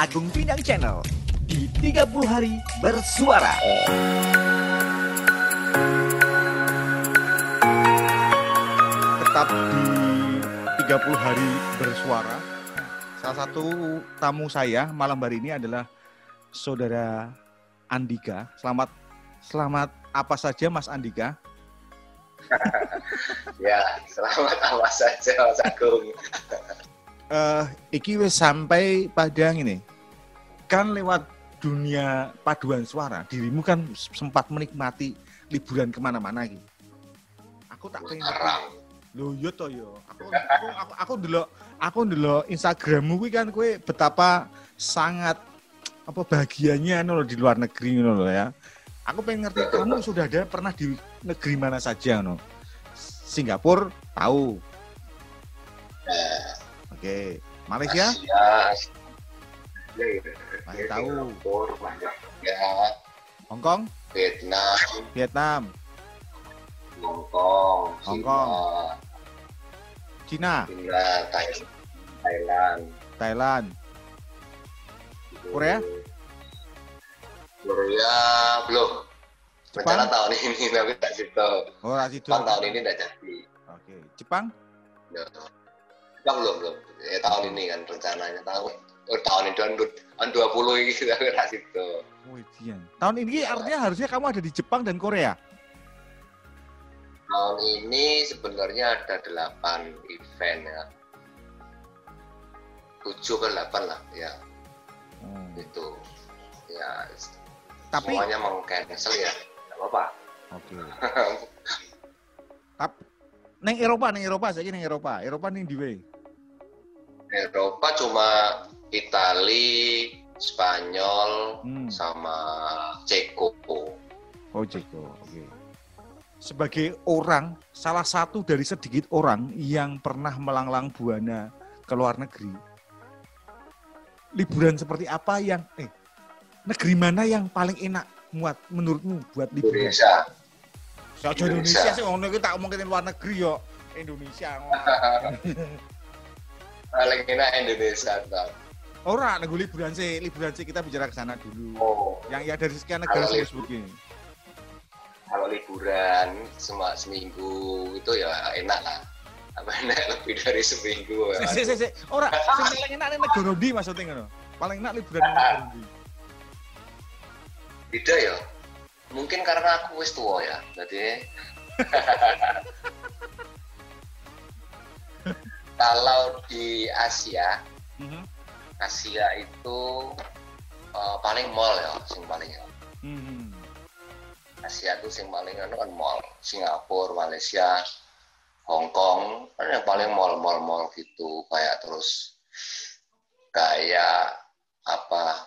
Agung Pinang Channel di 30 hari bersuara. tetap di 30 hari bersuara. Salah satu tamu saya malam hari ini adalah saudara Andika. Selamat selamat apa saja Mas Andika? ya, selamat apa saja Mas Agung. Eh, iki wis sampai pada ini. Kan lewat dunia paduan suara, dirimu kan sempat menikmati liburan ke mana-mana gitu. Aku tak pengen. Lho yo to yo. Aku aku aku, aku dulu aku dulu Instagrammu kuwi kan kowe betapa sangat apa bahagianya no, di luar negeri no, ya. Aku pengen ngerti kamu sudah ada pernah di negeri mana saja no. Singapura tahu. Oke. Malaysia Ya. Masih tahu. Singapura, banyak. Ya, Hong Kong, Vietnam, Vietnam, Hong Kong, Hong Kong. Cina, Cina, Thailand, Thailand, Thailand, Korea? Korea belum. Jepang? Rencana tahun ini tapi tak situ. oh Rasido. Jepang tahun ini tidak jadi. Oke. Jepang, Ya. Jepang belum belum. Ya, tahun ini kan rencananya tahun tahun ini tahun tahun 20 ini kita tak situ. Dian. Tahun ini artinya harusnya kamu ada di Jepang dan Korea. Tahun ini sebenarnya ada 8 event ya. 7 ke 8 lah ya Hmm. itu. Ya Tapi semuanya mau cancel ya. Enggak apa-apa. oke. Tapi neng Eropa, neng Eropa saya neng Eropa. Eropa neng di. Eropa cuma Itali, Spanyol, Hmm. sama Ceko. Oh, Jeko. Oke. Sebagai orang, salah satu dari sedikit orang yang pernah melanglang buana ke luar negeri. Liburan seperti apa yang eh negeri mana yang paling enak muat menurutmu buat liburan? Indonesia. Saya aja Indonesia Indonesia. sih ngono iki tak omongin luar negeri yo. Indonesia. Paling enak Indonesia tau. Ora nunggu liburan sih, liburan sih kita bicara ke sana dulu. Oh, Yang ya dari sekian negara saya sebutin. kalau liburan cuma seminggu itu ya enak lah. Apa enak lebih dari seminggu ya. Si, si, si, si. Ora, sing paling enak nih negara ndi maksudnya ngono. Paling enak liburan negara ndi? Beda ya. Mungkin karena aku wis tua ya. Jadi kalau di Asia, Mhm. Asia itu eh, paling mall ya, sing paling ya. Mhm. Asia itu sing paling anu kan mall. Singapura, Malaysia, Hong Kong, kan yang paling mall mall mall gitu kayak terus kayak apa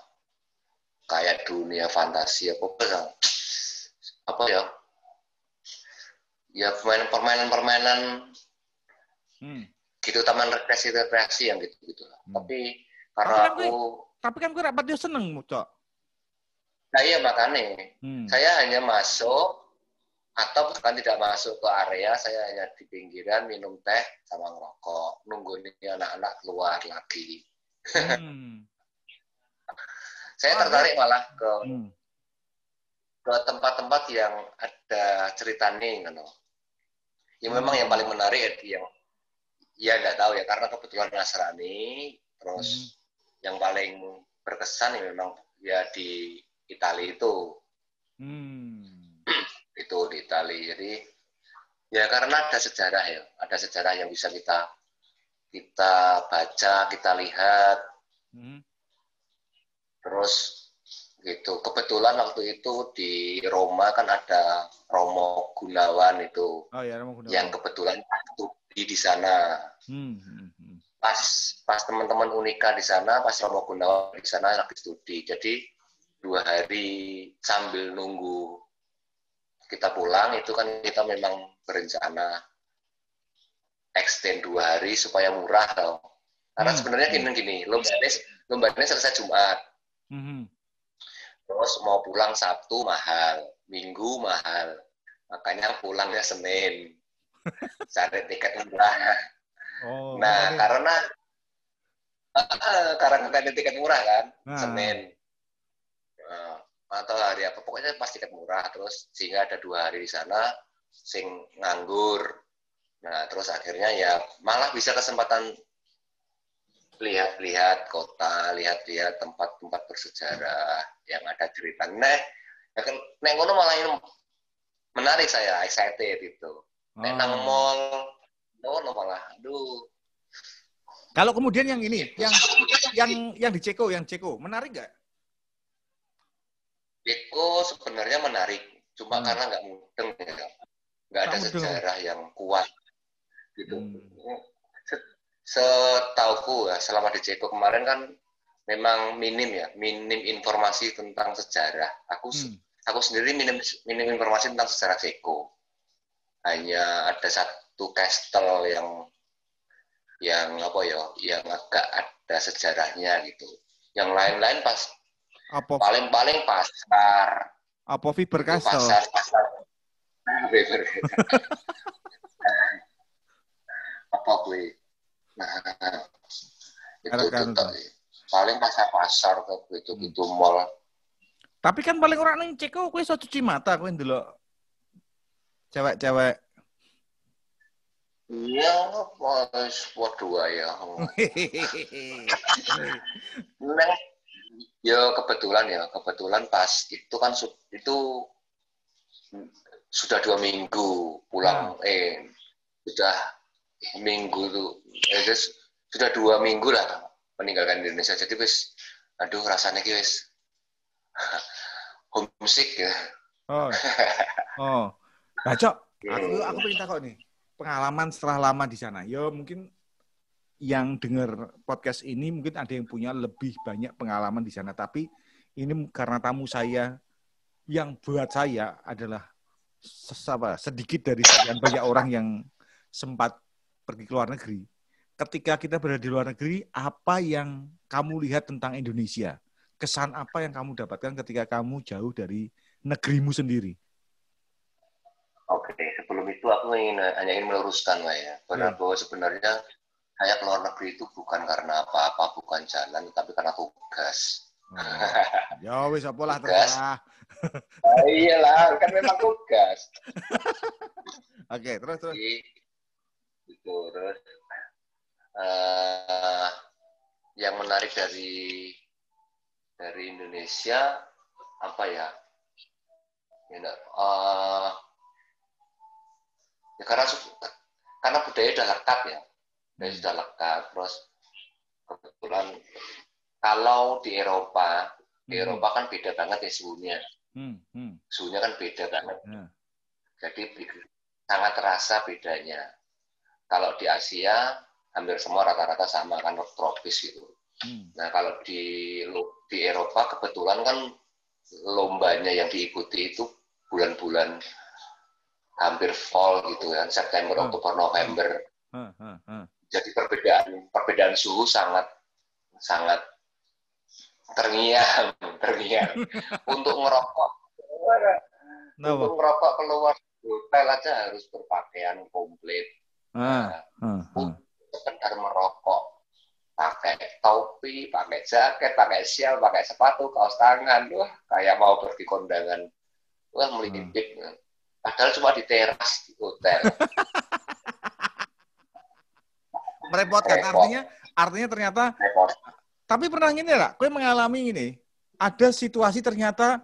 kayak dunia fantasi apa apa ya? apa ya ya permainan permainan permainan Hmm. gitu taman rekreasi rekreasi yang gitu gitu lah Hmm. tapi Tapi karena kan aku Tapi kan gue rapat dia seneng, Cok. nah iya makanya Hmm. saya hanya masuk atau bahkan tidak masuk ke area saya hanya di pinggiran minum teh sama ngerokok nunggu nih anak-anak keluar lagi Hmm. saya Ah, tertarik malah ke Hmm. ke tempat-tempat yang ada ceritanya gitu. Yang memang yang paling menarik ya yang ya nggak tahu ya karena kebetulan Nasrani terus yang paling berkesan ya memang ya di Italia itu Hmm. itu di Italia jadi ya karena ada sejarah ya ada sejarah yang bisa kita kita baca kita lihat Hmm. terus gitu kebetulan waktu itu di Roma kan ada Romo Gunawan itu Oh ya, Romo Gunawan. yang kebetulan studi di sana Hmm. Hmm, hmm. pas pas teman-teman Unika di sana pas Romo Gunawan di sana lagi studi jadi dua hari sambil nunggu kita pulang itu kan kita memang berencana extend dua hari supaya murah tau karena Hmm. sebenarnya gini gini lombanya lombanya selesai Jumat Hmm. terus mau pulang Sabtu mahal minggu mahal makanya pulangnya Senin cari tiket murah Oh, nah karena eh, karena ganti tiket murah kan Nah. Senin. Nah, atau hari apa pokoknya pas tiket murah terus sehingga ada dua hari di sana sing nganggur. Nah terus akhirnya ya malah bisa kesempatan lihat-lihat kota lihat-lihat tempat-tempat bersejarah yang ada cerita. Neh kan neng ngono malah ini menarik saya excited itu neng nang Oh. mall ngono malah aduh Kalau kemudian yang ini, yang yang yang di Ceko, yang Ceko, menarik nggak? Eko sebenarnya menarik, cuma Hmm. karena nggak mudeng ya. Nggak ada mudeng. sejarah yang kuat gitu. Hmm. Se- Setauku ya, selama di Ceko kemarin kan memang minim ya, minim informasi tentang sejarah. Aku Hmm. aku sendiri minim minim informasi tentang sejarah Ceko. Hanya ada satu castle yang yang apa ya, yang agak ada sejarahnya gitu. Yang lain-lain pas Apa paling-paling pasar apa Fiber Castle? pasar pasar Fiber. apa gue nah itu itu tadi. paling pasar pasar gitu gitu mall Tapi kan paling orang ning Ceko kowe iso cuci mata kowe ndelok cewek-cewek. Iya pas dua ya Neng, ya kebetulan ya kebetulan pas itu kan itu sudah dua minggu pulang eh sudah minggu tuh eh, terus sudah dua minggu lah meninggalkan Indonesia jadi wis aduh rasanya ki wis homesick ya Oh. Oh. Nah, Cok, aku aku pengen takut nih. Pengalaman setelah lama di sana. Ya mungkin yang dengar podcast ini mungkin ada yang punya lebih banyak pengalaman di sana, tapi ini karena tamu saya yang buat saya adalah ses- apa, sedikit dari sekian banyak orang yang sempat pergi ke luar negeri. Ketika kita berada di luar negeri, apa yang kamu lihat tentang Indonesia? Kesan apa yang kamu dapatkan ketika kamu jauh dari negerimu sendiri? Itu aku ingin hanya ingin meluruskan lah ya bahwa Ya. bahwa sebenarnya saya keluar negeri itu bukan karena apa-apa bukan jalan tapi karena tugas ya wis apa lah Tugas. terserah. Ah, iyalah kan memang tugas Oke, terus terus. Jadi, gitu terus eh, yang menarik dari dari Indonesia apa ya ya, eh, ya karena karena budaya udah lekat ya budaya sudah lekat terus kebetulan kalau di Eropa di Hmm. Eropa kan beda banget ya suhunya Hmm, hmm, suhunya kan beda banget ya. jadi sangat terasa bedanya. Kalau di Asia hampir semua rata-rata sama kan tropis gitu. Hmm, Nah kalau di di Eropa kebetulan kan lombanya yang diikuti itu bulan-bulan hampir fall gitu kan September, Hmm. Oktober, November. ha, ha, ha. Jadi perbedaan perbedaan suhu sangat sangat terngiang, terngiang untuk ngerokok. Napa? Untuk ngerokok keluar hotel aja harus berpakaian komplit. Ah, ah, ah. sekedar merokok pakai topi, pakai jaket, pakai sial, pakai sepatu, kaos tangan, wah kayak mau pergi kondangan, wah melipit. Padahal cuma di teras di hotel. Merepotkan Repot. artinya artinya ternyata Repot. tapi pernah gini lah, gue mengalami ini. Ada situasi ternyata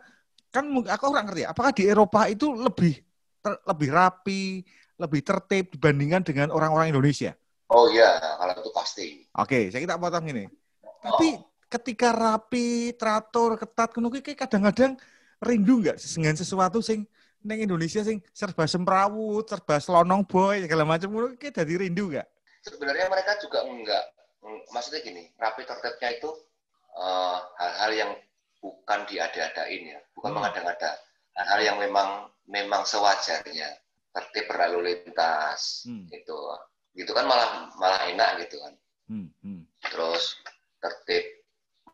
kan aku orang ngerti, apakah di Eropa itu lebih ter- lebih rapi, lebih tertib dibandingkan dengan orang-orang Indonesia? Oh iya, kalau itu pasti. Oke, saya kita potong ini. Tapi ketika rapi, teratur, ketat, kuno kadang-kadang rindu nggak dengan sesuatu sing neng Indonesia sing serba semrawut, serba selonong boy, segala macam kuno kayak jadi rindu nggak? Sebenarnya mereka juga enggak, maksudnya gini, rapi tertibnya itu eh, hal-hal yang bukan diada-adain ya, bukan Hmm. mengada-ngada. Hal-hal yang memang memang sewajarnya. Tertib berlalu lintas, Hmm. gitu. Gitu kan malah malah enak gitu kan. Hmm, hmm. terus tertib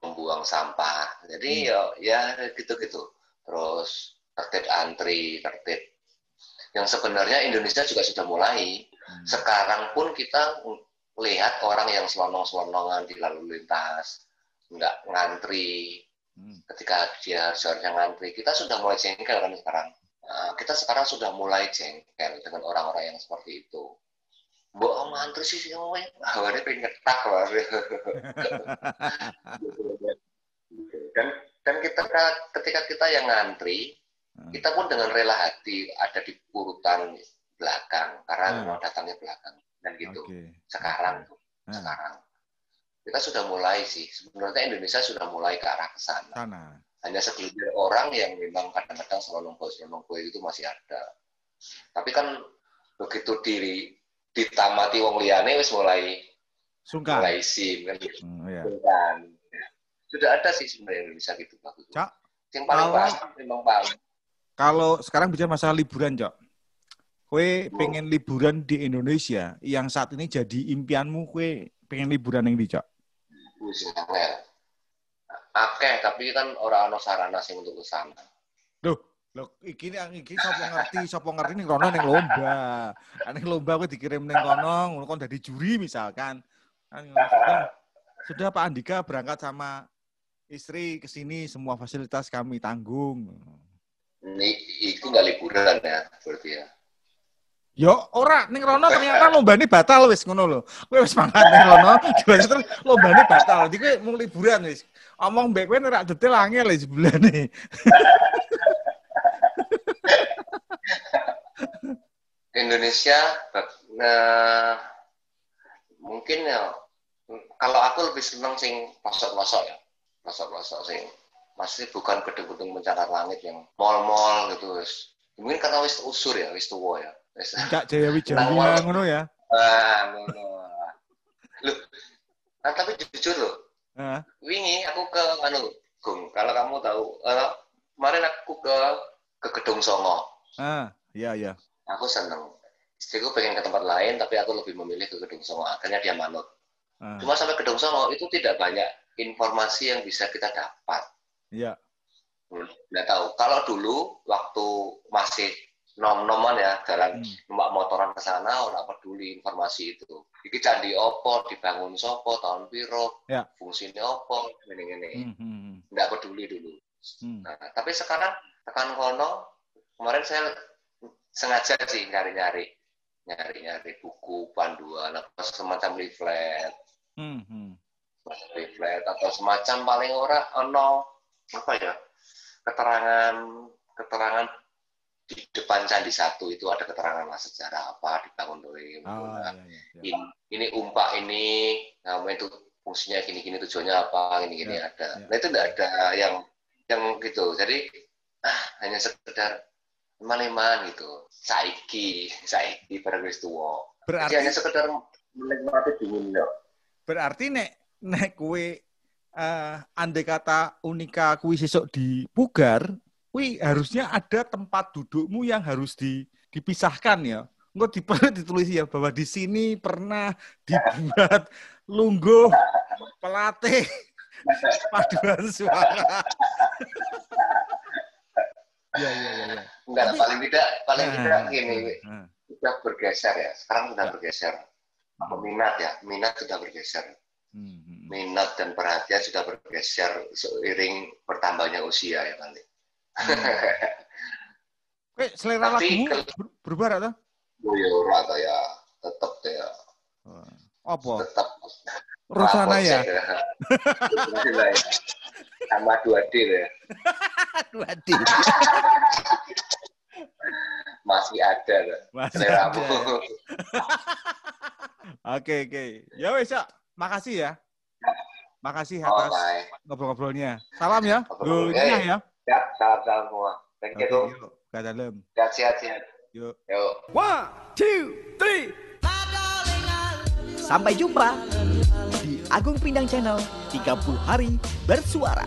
membuang sampah. Jadi ya ya gitu-gitu. Terus tertib antri, tertib. Yang sebenarnya Indonesia juga sudah mulai. Hmm. Sekarang pun kita lihat orang yang selonong-selonongan di lalu lintas. nggak ngantri Hmm. ketika dia seharusnya ngantri kita sudah mulai jengkel kan sekarang Nah, kita sekarang sudah mulai jengkel dengan orang-orang yang seperti itu Mbok oh, ngantri sih sih ngomong ah ini pengen ngetak loh dan dan kita ketika kita yang ngantri. Kita pun dengan rela hati ada di urutan belakang karena Hmm. memang datangnya belakang dan gitu Oke. sekarang tuh Hmm. sekarang kita sudah mulai sih sebenarnya Indonesia sudah mulai ke arah ke sana Sana. hanya segelintir orang yang memang kadang-kadang selonong selonongboy itu masih ada tapi kan begitu diri ditamati wong liyane wis mulai Sungkan. mulai sim kan Hmm, iya. sudah ada sih sebenarnya Indonesia gitu bagus Cak, yang paling kalau- pasti memang paling Kalau sekarang bicara masalah liburan, Cok. Kue pengen liburan di Indonesia yang saat ini jadi impianmu, kue pengen liburan yang di, Cok. akeh tapi kan orang ana sarana sing untuk ke sana Loh, loh iki nih iki sapa ngerti, sapa ngerti ning kono ning lomba. Ning lomba kowe dikirim ning kono, ngono kon dadi juri misalkan. Kan sudah, sudah Pak Andika berangkat sama istri ke sini semua fasilitas kami tanggung. Ini itu nggak liburan ya berarti ya Yo ora ning rono ternyata lombane batal wis ngono lho. Kowe wis mangkat ning rono, terus lombane batal. Jadi kowe mau liburan wis. Omong mbek kowe ora detail angel wis bulane. Indonesia nah, mungkin ya kalau aku lebih seneng sing pelosok-pelosok ya pelosok-pelosok sing masih bukan gedung-gedung pencakar langit yang mall-mall gitu wis. Mungkin karena wis usur ya wis tua ya. Wis. Cak Jaya Wijaya ngono ya. ah ngono. Loh, nah, tapi jujur loh. Heeh. wingi aku ke anu Gung. Kalau kamu tahu eh, kemarin aku ke ke gedung Songo. Ah, iya iya. aku seneng. Istriku pengen ke tempat lain tapi aku lebih memilih ke gedung Songo. Akhirnya dia manut. Ah, cuma sampai gedung Songo itu tidak banyak informasi yang bisa kita dapat iya. nggak tahu kalau dulu waktu masih nom-noman ya jalan Hmm. numpak motoran ke sana orang peduli informasi itu iki candi opo dibangun sopo tahun piro Ya. fungsinya opo ini ini Hmm, hmm, hmm. nggak peduli dulu Hmm. Nah, tapi sekarang tekan kono kemarin saya sengaja sih nyari-nyari nyari-nyari buku panduan atau semacam leaflet Hmm, hmm. leaflet atau semacam paling ora ono apa ya keterangan keterangan di depan candi satu itu ada keterangan lah sejarah apa dibangun oleh Nah, iya, iya, iya. in- ini umpak ini nah itu fungsinya gini gini tujuannya apa gini gini Ya, ada. ya. nah itu enggak ada yang yang gitu. Jadi ah hanya sekedar iman-iman gitu. Saiki saiki barang wis tuwa Berarti jadi hanya sekedar menikmati loh. Berarti nek nek kue eh andai kata unika kuwi sesuk di Pugar, kuwi harusnya ada tempat dudukmu yang harus di, dipisahkan ya. Engko di ditulis ya bahwa di sini pernah dibuat lungguh pelatih paduan suara. ya ya ya ya. enggak Tapi- paling tidak paling Nah, tidak gini nah, sudah bergeser ya sekarang sudah Ya. bergeser apa minat ya minat sudah bergeser hmm. Minat dan perhatian sudah bergeser seiring bertambahnya usia ya nanti Kue selera Tapi lagumu berubah atau? oh ya ora toh ya tetap ya Apa? tetap Rosana ya? Sama 2D ya Aduh, Adi. masih ada. Masih ada. Oke, oke. Ya wes. Makasih ya. Makasih atas Oke. ngobrol-ngobrolnya. Salam ya. Nyah ya. ya salam salam semua thank you yuk. Ke dalam. sehat sehat sehat Yuk. yuk One, two, three. Sampai jumpa di Agung Pindang Channel 30 hari bersuara.